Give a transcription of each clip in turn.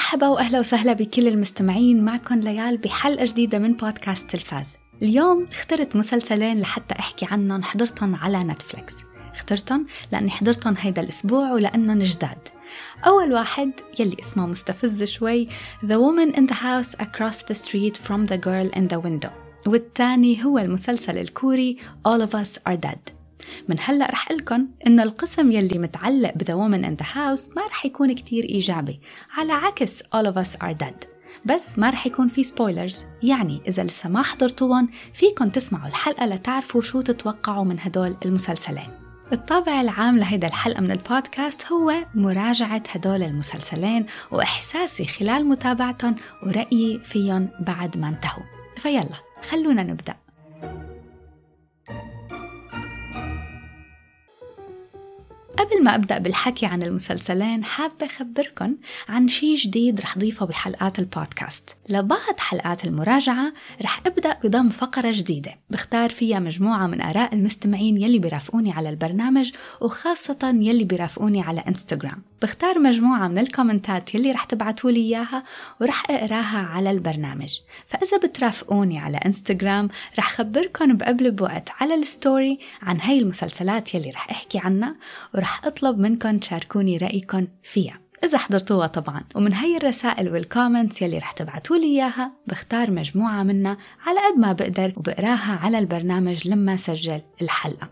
مرحبا وأهلا وسهلا بكل المستمعين معكم ليال بحلقة جديدة من بودكاست تلفاز. اليوم اخترت مسلسلين لحتى أحكي عنهم حضرتهم على نتفليكس. اخترتهم لأني حضرتهم هيدا الأسبوع ولأنهم جداد. أول واحد يلي اسمه مستفز شوي The Woman in the House Across the Street from the Girl in the Window. والثاني هو المسلسل الكوري All of Us Are Dead. من هلا رح قلكم انه القسم يلي متعلق ب The Woman in the House ما رح يكون كتير إيجابي على عكس All of Us Are Dead. بس ما رح يكون في سبويلرز يعني إذا لسه ما حضرتوهم فيكم تسمعوا الحلقة لتعرفوا شو تتوقعوا من هدول المسلسلين. الطابع العام لهيدا الحلقة من البودكاست هو مراجعة هدول المسلسلين وإحساسي خلال متابعتهم ورأيي فيهم بعد ما انتهوا. فيلا خلونا نبدأ. قبل ما أبدأ بالحكي عن المسلسلين حابة أخبركم عن شي جديد رح ضيفه بحلقات البودكاست. لبعض حلقات المراجعة رح أبدأ بضم فقرة جديدة. بختار فيها مجموعة من آراء المستمعين يلي بيرافقوني على البرنامج وخاصة يلي بيرافقوني على إنستغرام. بختار مجموعة من الكومنتات يلي رح تبعتوا لي إياها ورح أقراها على البرنامج. فإذا بترافقوني على إنستغرام رح خبركم بقبل بوقت على ال story عن هاي المسلسلات يلي رح أحكي عنها ورح أطلب منكم تشاركوني رأيكم فيها. إذا حضرتوها طبعا. ومن هاي الرسائل والكومنتس يلي رح تبعتوا لي إياها بختار مجموعة منها على قد ما بقدر وبقراها على البرنامج لما سجل الحلقة.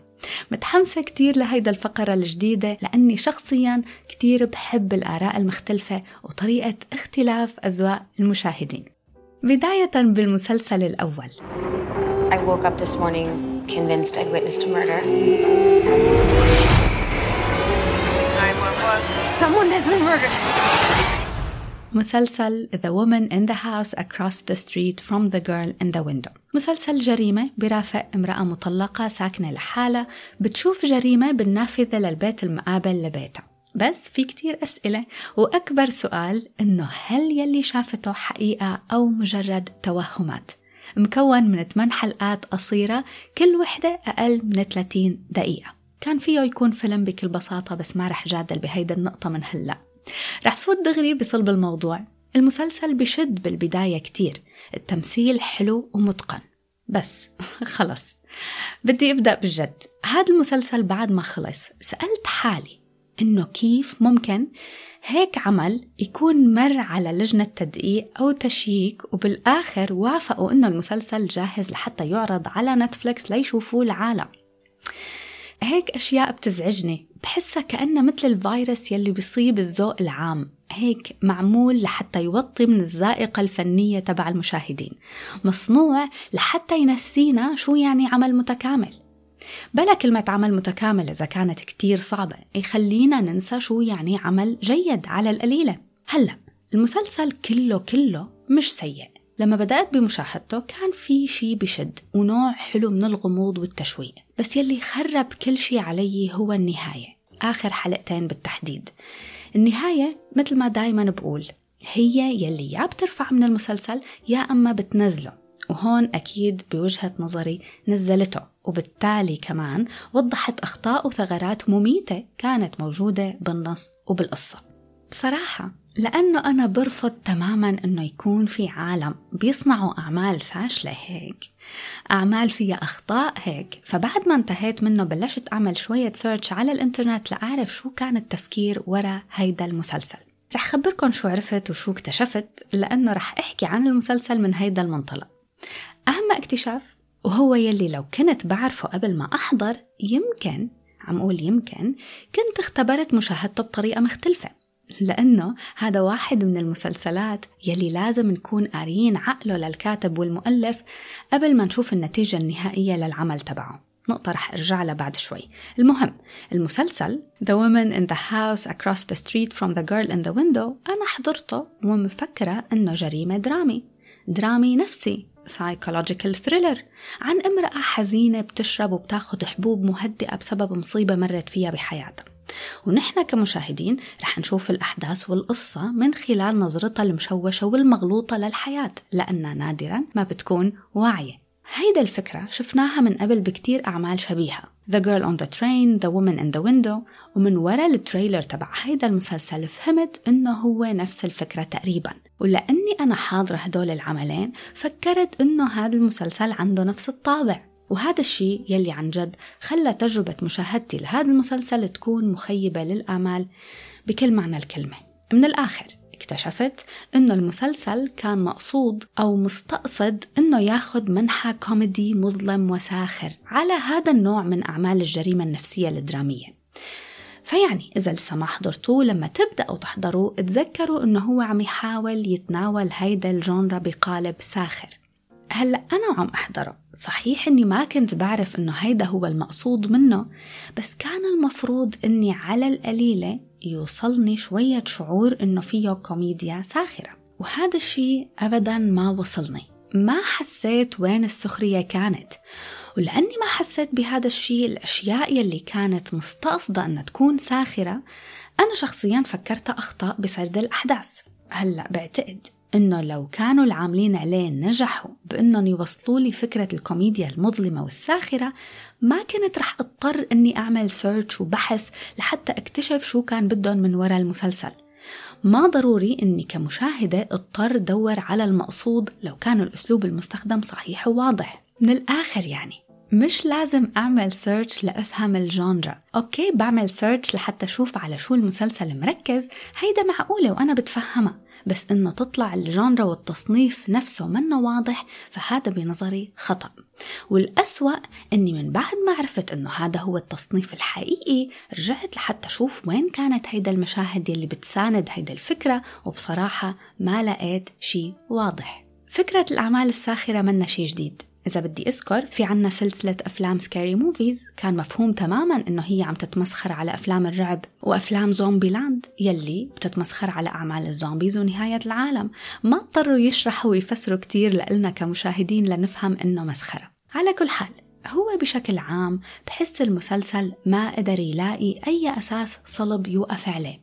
متحمسة كتير لهيدا الفقرة الجديدة لأني شخصيا كتير بحب الآراء المختلفة وطريقة اختلاف أذواق المشاهدين. بداية بالمسلسل الأول. I woke up this morning convinced I'd witnessed a murder. Someone has been murdered. مسلسل The Woman in the House Across the Street from the Girl in the Window. مسلسل جريمة برافق امرأة مطلقة ساكنة لحالها بتشوف جريمة بالنافذة للبيت المقابل لبيتها. بس في كتير أسئلة وأكبر سؤال إنه هل يلي شافته حقيقة أو مجرد توهمات؟ مكون من 8 حلقات قصيرة كل وحدة أقل من 30 دقيقة. كان فيه يكون فيلم بكل بساطة بس ما رح جادل بهيدا النقطة من هلأ. رح فوت دغري بصلب الموضوع. المسلسل بشد بالبداية كتير. التمثيل حلو ومتقن. بس خلص. بدي أبدأ بالجد. هذا المسلسل بعد ما خلص سألت حالي إنه كيف ممكن هيك عمل يكون مر على لجنة تدقيق أو تشييك وبالآخر وافقوا إنه المسلسل جاهز لحتى يعرض على نتفليكس ليشوفوه العالم. هيك أشياء بتزعجني. بحسها كأنها مثل الفيروس يلي بيصيب الذوق العام. هيك معمول لحتى يوطي من الذائقة الفنية تبع المشاهدين. مصنوع لحتى ينسينا شو يعني عمل متكامل. بلا كلمة عمل متكامل إذا كانت كتير صعبة يخلينا ننسى شو يعني عمل جيد على القليلة. هلأ المسلسل كله كله مش سيء. لما بدأت بمشاهدته كان في شي بشد ونوع حلو من الغموض والتشويق. بس يلي خرب كل شي علي هو النهاية آخر حلقتين بالتحديد. النهاية مثل ما دايما بقول هي يلي يا بترفع من المسلسل يا أما بتنزله. وهون أكيد بوجهة نظري نزلته وبالتالي كمان وضحت أخطاء وثغرات مميتة كانت موجودة بالنص وبالقصة. بصراحة لأنه أنا برفض تماما أنه يكون في عالم بيصنعوا أعمال فاشلة هيك أعمال فيها أخطاء هيك. فبعد ما انتهيت منه بلشت أعمل شوية سيرش على الإنترنت لأعرف شو كان التفكير ورا هيدا المسلسل. رح خبركن شو عرفت وشو اكتشفت لأنه رح أحكي عن المسلسل من هيدا المنطلق. أهم اكتشاف وهو يلي لو كنت بعرفه قبل ما أحضر يمكن عم أقول يمكن كنت اختبرت مشاهدته بطريقة مختلفة. لأنه هذا واحد من المسلسلات يلي لازم نكون قاريين عقله للكاتب والمؤلف قبل ما نشوف النتيجة النهائية للعمل تبعه. نقطة رح أرجع لها بعد شوي. المهم المسلسل The Woman in the House Across the Street from the Girl in the Window أنا حضرته ومفكرة أنه جريمة درامي. درامي نفسي psychological thriller عن امرأة حزينة بتشرب وبتاخد حبوب مهدئة بسبب مصيبة مرت فيها بحياتها. ونحن كمشاهدين رح نشوف الأحداث والقصة من خلال نظرتها المشوشة والمغلوطة للحياة لأنها نادرا ما بتكون واعية. هيدا الفكرة شفناها من قبل بكتير أعمال شبيهة. The Girl on the Train, The Woman in the Window ومن ورا التريلر تبع هيدا المسلسل فهمت إنه هو نفس الفكرة تقريبا. ولأني أنا حاضرة هدول العملين فكرت إنه هذا المسلسل عنده نفس الطابع. وهذا الشيء يلي عن جد خلى تجربة مشاهدتي لهذا المسلسل تكون مخيبة للآمال بكل معنى الكلمة. من الآخر اكتشفت إنه المسلسل كان مقصود أو مستقصد إنه ياخذ منحى كوميدي مظلم وساخر على هذا النوع من أعمال الجريمة النفسية الدرامية. فيعني إذا لسه ما حضرتوه لما تبدأوا تحضروا تذكروا إنه هو عم يحاول يتناول هيدا ال genre بقالب ساخر. هلا أنا وعم أحضره. صحيح إني ما كنت بعرف إنه هيدا هو المقصود منه بس كان المفروض إني على القليلة يوصلني شوية شعور إنه فيه كوميديا ساخرة. وهذا الشيء أبدا ما وصلني. ما حسيت وين السخرية كانت. ولأني ما حسيت بهذا الشيء الأشياء يلي كانت مستقصدة أن تكون ساخرة أنا شخصيا فكرت أخطأ بسرد الأحداث. هلأ بعتقد. إنه لو كانوا العاملين عليه نجحوا بإنهم يوصلوا لي فكرة الكوميديا المظلمة والساخرة ما كنت رح اضطر إني أعمل سيرش وبحث لحتى أكتشف شو كان بدهم من وراء المسلسل. ما ضروري إني كمشاهدة اضطر دور على المقصود لو كان الأسلوب المستخدم صحيح وواضح. من الآخر يعني مش لازم أعمل search لأفهم ال genre okay بعمل search لحتى أشوف على شو المسلسل مركز. هيدا معقولة وأنا بتفهمها. بس إنه تطلع ال genre والتصنيف نفسه منه واضح فهذا بنظري خطأ. والأسوأ إني من بعد ما عرفت إنه هذا هو التصنيف الحقيقي رجعت لحتى أشوف وين كانت هيدا المشاهد يلي بتساند هيدا الفكرة وبصراحة ما لقيت شي واضح. فكرة الأعمال الساخرة منا شي جديد. إذا بدي أذكر في عنا سلسلة أفلام Scary Movies كان مفهوم تماما إنه هي عم تتمسخر على أفلام الرعب وأفلام Zombieland يلي بتتمسخر على أعمال ال zombies ونهاية العالم. ما اضطروا يشرحوا ويفسروا كتير لإلنا كمشاهدين لنفهم إنه مسخرة. على كل حال هو بشكل عام بحس المسلسل ما قدر يلاقي أي أساس صلب يوقف عليه.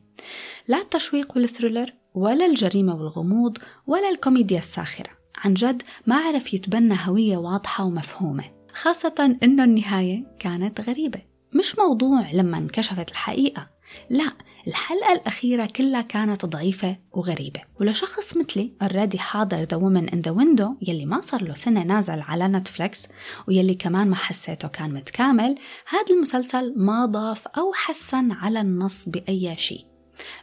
لا التشويق وال thriller ولا الجريمة والغموض ولا الكوميديا الساخرة. عن جد ما عرف يتبنى هوية واضحة ومفهومة خاصة إنه النهاية كانت غريبة. مش موضوع لما انكشفت الحقيقة لا الحلقة الأخيرة كلها كانت ضعيفة وغريبة. ولشخص مثلي already حاضر The Woman in the Window يلي ما صار له سنة نازل على نتفليكس ويلي كمان ما حسيته كان متكامل هذا المسلسل ما ضاف أو حسن على النص بأي شيء.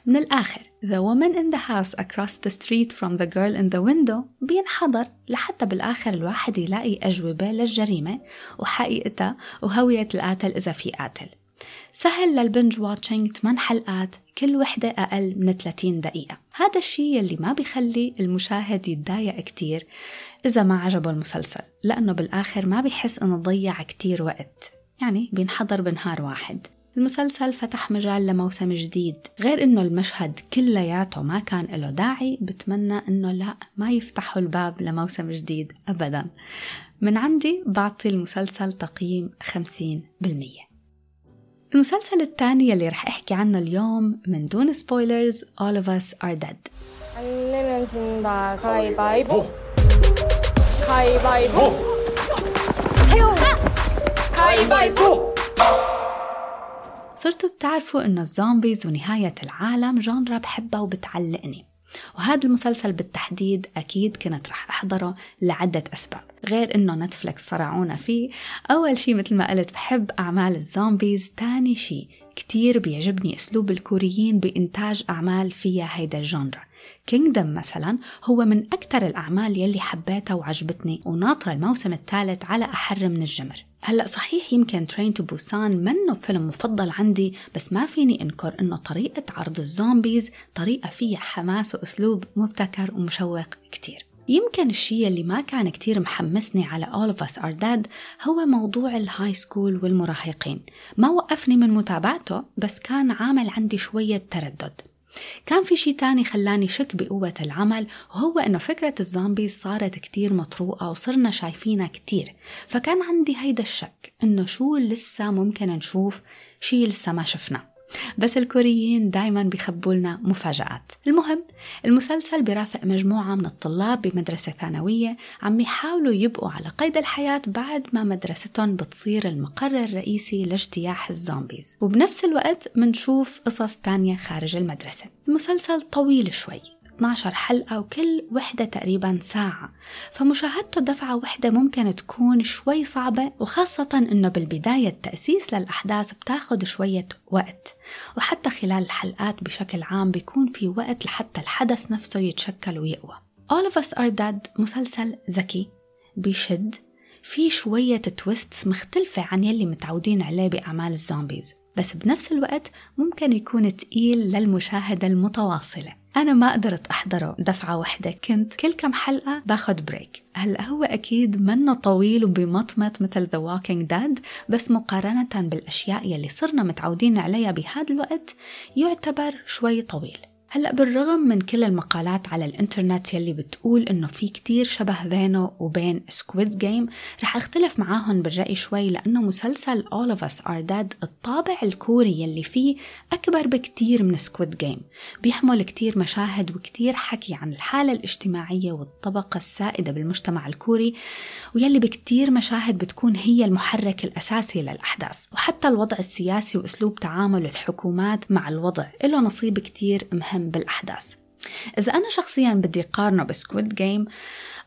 من الآخر The woman in the house across the street from the girl in the window بينحضر لحتى بالآخر الواحد يلاقي أجوبة للجريمة وحقيقتها وهوية القاتل إذا في قاتل. سهل للبنج واتشنج 8 حلقات كل وحدة أقل من 30 دقيقة. هذا الشيء يلي ما بيخلي المشاهد يتضايق كتير إذا ما عجبه المسلسل لأنه بالآخر ما بيحس إنه ضيع كتير وقت. يعني بينحضر بنهار واحد. المسلسل فتح مجال لموسم جديد غير إنه المشهد كلياته ما كان له داعي بتمنى إنه لا ما يفتحوا الباب لموسم جديد ابدا. من عندي بعطي المسلسل تقييم 50% المسلسل الثاني اللي رح أحكي عنه اليوم من دون سبويلرز All of Us Are Dead. صرتوا بتعرفوا إنه ال zombies ونهاية العالم genre بحبها وبتعلقني. وهذا المسلسل بالتحديد أكيد كنت رح أحضره لعدة أسباب غير إنه نتفلكس صرعونا فيه. أول شي مثل ما قلت بحب أعمال ال zombies تاني شي كتير بيعجبني أسلوب الكوريين بإنتاج أعمال فيها هيدا ال genre. Kingdom مثلا هو من أكثر الأعمال يلي حبيتها وعجبتني وناطرة الموسم الثالث على أحر من الجمر. هلأ صحيح يمكن Train to Busan منه فيلم مفضل عندي بس ما فيني أنكر إنه طريقة عرض ال zombies طريقة فيها حماس وأسلوب مبتكر ومشوق كتير. يمكن الشيء اللي ما كان كتير محمسني على All of Us Are Dead هو موضوع ال high school والمراهقين. ما وقفني من متابعته بس كان عامل عندي شوية تردد. كان في شيء تاني خلاني شك بقوة العمل وهو إنه فكرة ال zombies صارت كتير مطروقة وصرنا شايفينها كتير. فكان عندي هيدا الشك إنه شو لسه ممكن نشوف شيء لسه ما شفناه. بس الكوريين دايما بيخبوا لنا مفاجآت. المهم المسلسل بيرافق مجموعة من الطلاب بمدرسة ثانوية عم يحاولوا يبقوا على قيد الحياة بعد ما مدرستهم بتصير المقر الرئيسي لاجتياح الزومبيز. وبنفس الوقت منشوف قصص تانية خارج المدرسة. المسلسل طويل شوي. 12 حلقة وكل وحدة تقريبا ساعة. فمشاهدته دفعة وحدة ممكن تكون شوي صعبة وخاصة إنه بالبداية التأسيس للأحداث بتاخد شوية وقت. وحتى خلال الحلقات بشكل عام بيكون في وقت لحتى الحدث نفسه يتشكل ويقوى. All of Us Are Dead. مسلسل ذكي. بيشد. في شوية twists مختلفة عن يلي متعودين عليه بأعمال ال zombies. بس بنفس الوقت ممكن يكون تقيل للمشاهدة المتواصلة. أنا ما قدرت أحضره دفعة واحدة كنت كل كم حلقة باخد break هلأ هو أكيد منه طويل وبمطمط مثل The Walking Dead بس مقارنة بالأشياء يلي صرنا متعودين عليها بهذا الوقت يعتبر شوي طويل. هلا بالرغم من كل المقالات على الإنترنت يلي بتقول إنه في كتير شبه بينه وبين Squid Game رح أختلف معاهم بالرأي شوي لأنه مسلسل All of Us Are Dead الطابع الكوري يلي فيه أكبر بكتير من Squid Game بيحمل كتير مشاهد وكتير حكي عن الحالة الاجتماعية والطبقة السائدة بالمجتمع الكوري ويلي بكتير مشاهد بتكون هي المحرك الأساسي للأحداث. وحتى الوضع السياسي وأسلوب تعامل الحكومات مع الوضع له نصيب كتير مهم. بالأحداث. إذا أنا شخصيا بدي قارنه ب Squid Game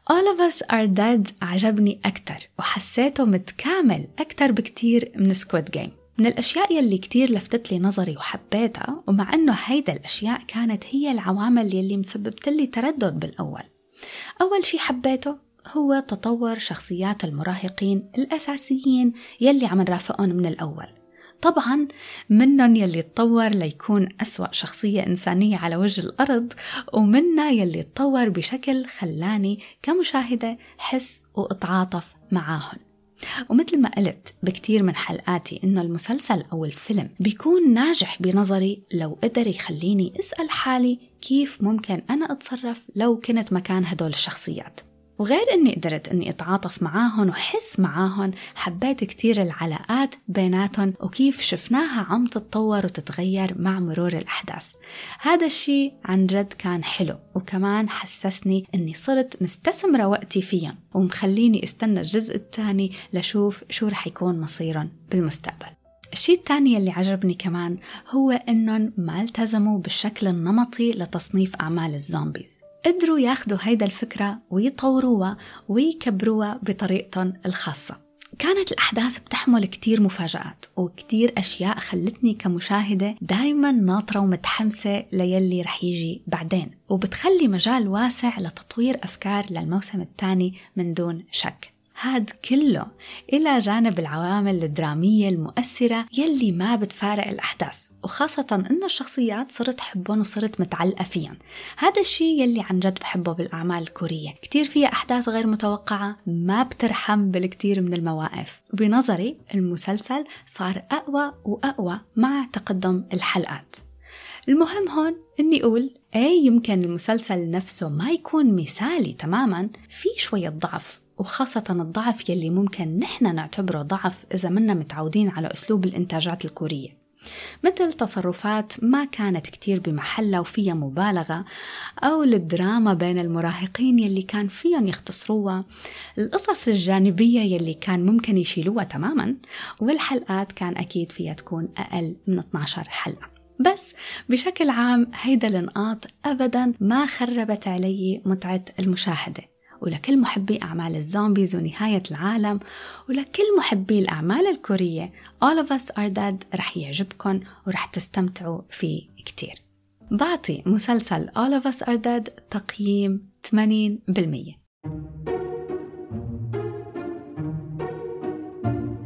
All of Us Are Dead عجبني أكتر وحسيته متكامل أكتر بكتير من Squid Game. من الأشياء يلي كتير لفتت لي نظري وحبيتها ومع أنه هيدا الأشياء كانت هي العوامل يلي مسببت لي تردد بالأول. أول شي حبيته هو تطور شخصيات المراهقين الأساسيين يلي عم نرافقهم من الأول. طبعا منن يلي تطور ليكون أسوأ شخصية إنسانية على وجه الأرض ومنا يلي تطور بشكل خلاني كمشاهدة حس وأتعاطف معاهن. ومثل ما قلت بكتير من حلقاتي إنه المسلسل أو الفيلم بيكون ناجح بنظري لو قدر يخليني أسأل حالي كيف ممكن أنا أتصرف لو كنت مكان هدول الشخصيات. وغير إني قدرت إني أتعاطف معاهم وحس معاهم حبيت كتير العلاقات بيناتهم وكيف شفناها عم تتطور وتتغير مع مرور الأحداث. هذا الشيء عن جد كان حلو وكمان حسسني إني صرت مستثمرة وقتي فيهم ومخليني استنى الجزء الثاني لشوف شو رح يكون مصيرهم بالمستقبل. الشيء الثاني اللي عجبني كمان هو انهم ما التزموا بالشكل النمطي لتصنيف أعمال الزومبيز. قدروا ياخدوا هيدا الفكرة ويطوروها ويكبروها بطريقتهم الخاصة. كانت الأحداث بتحمل كتير مفاجآت وكتير أشياء خلتني كمشاهدة دايما ناطرة ومتحمسة ليلي رح يجي بعدين وبتخلي مجال واسع لتطوير أفكار للموسم الثاني من دون شك. هاد كله إلى جانب العوامل الدرامية المؤثرة يلي ما بتفارق الأحداث وخاصة إنه الشخصيات صرت حبهم وصرت متعلقة فيهم. هذا الشيء يلي عن جد بحبه بالأعمال الكورية. كتير فيها أحداث غير متوقعة ما بترحم بالكثير من المواقف. بنظري المسلسل صار أقوى وأقوى مع تقدم الحلقات. المهم هون إني أقول إيه يمكن المسلسل نفسه ما يكون مثالي تماما في شوية ضعف. وخاصة الضعف يلي ممكن نحن نعتبره ضعف إذا منا متعودين على أسلوب الإنتاجات الكورية. مثل تصرفات ما كانت كتير بمحلها وفيها مبالغة أو الدراما بين المراهقين يلي كان فيهم يختصروها القصص الجانبية يلي كان ممكن يشيلوها تماما والحلقات كان أكيد فيها تكون أقل من 12 حلقة. بس بشكل عام هيدا النقاط أبدا ما خربت علي متعة المشاهدة. ولكل محبي أعمال الزومبيز ونهاية العالم ولكل محبي الأعمال الكورية. All of Us Are Dead. رح يعجبكم ورح تستمتعوا فيه كتير. بعطي مسلسل All of Us Are Dead تقييم 80%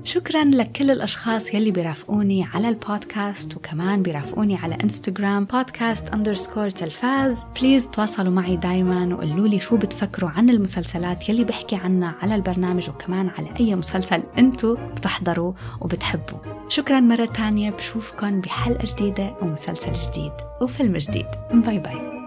شكرا لكل الأشخاص يلي بيرافقوني على البودكاست وكمان بيرافقوني على إنستغرام بودكاست underscore تلفاز. please تواصلوا معي دايما وقولوا لي شو بتفكروا عن المسلسلات يلي بحكي عنها على البرنامج وكمان على أي مسلسل انتو بتحضروا وبتحبوا. شكرا مرة تانية بشوفكن بحلقة جديدة ومسلسل جديد وفيلم جديد. باي باي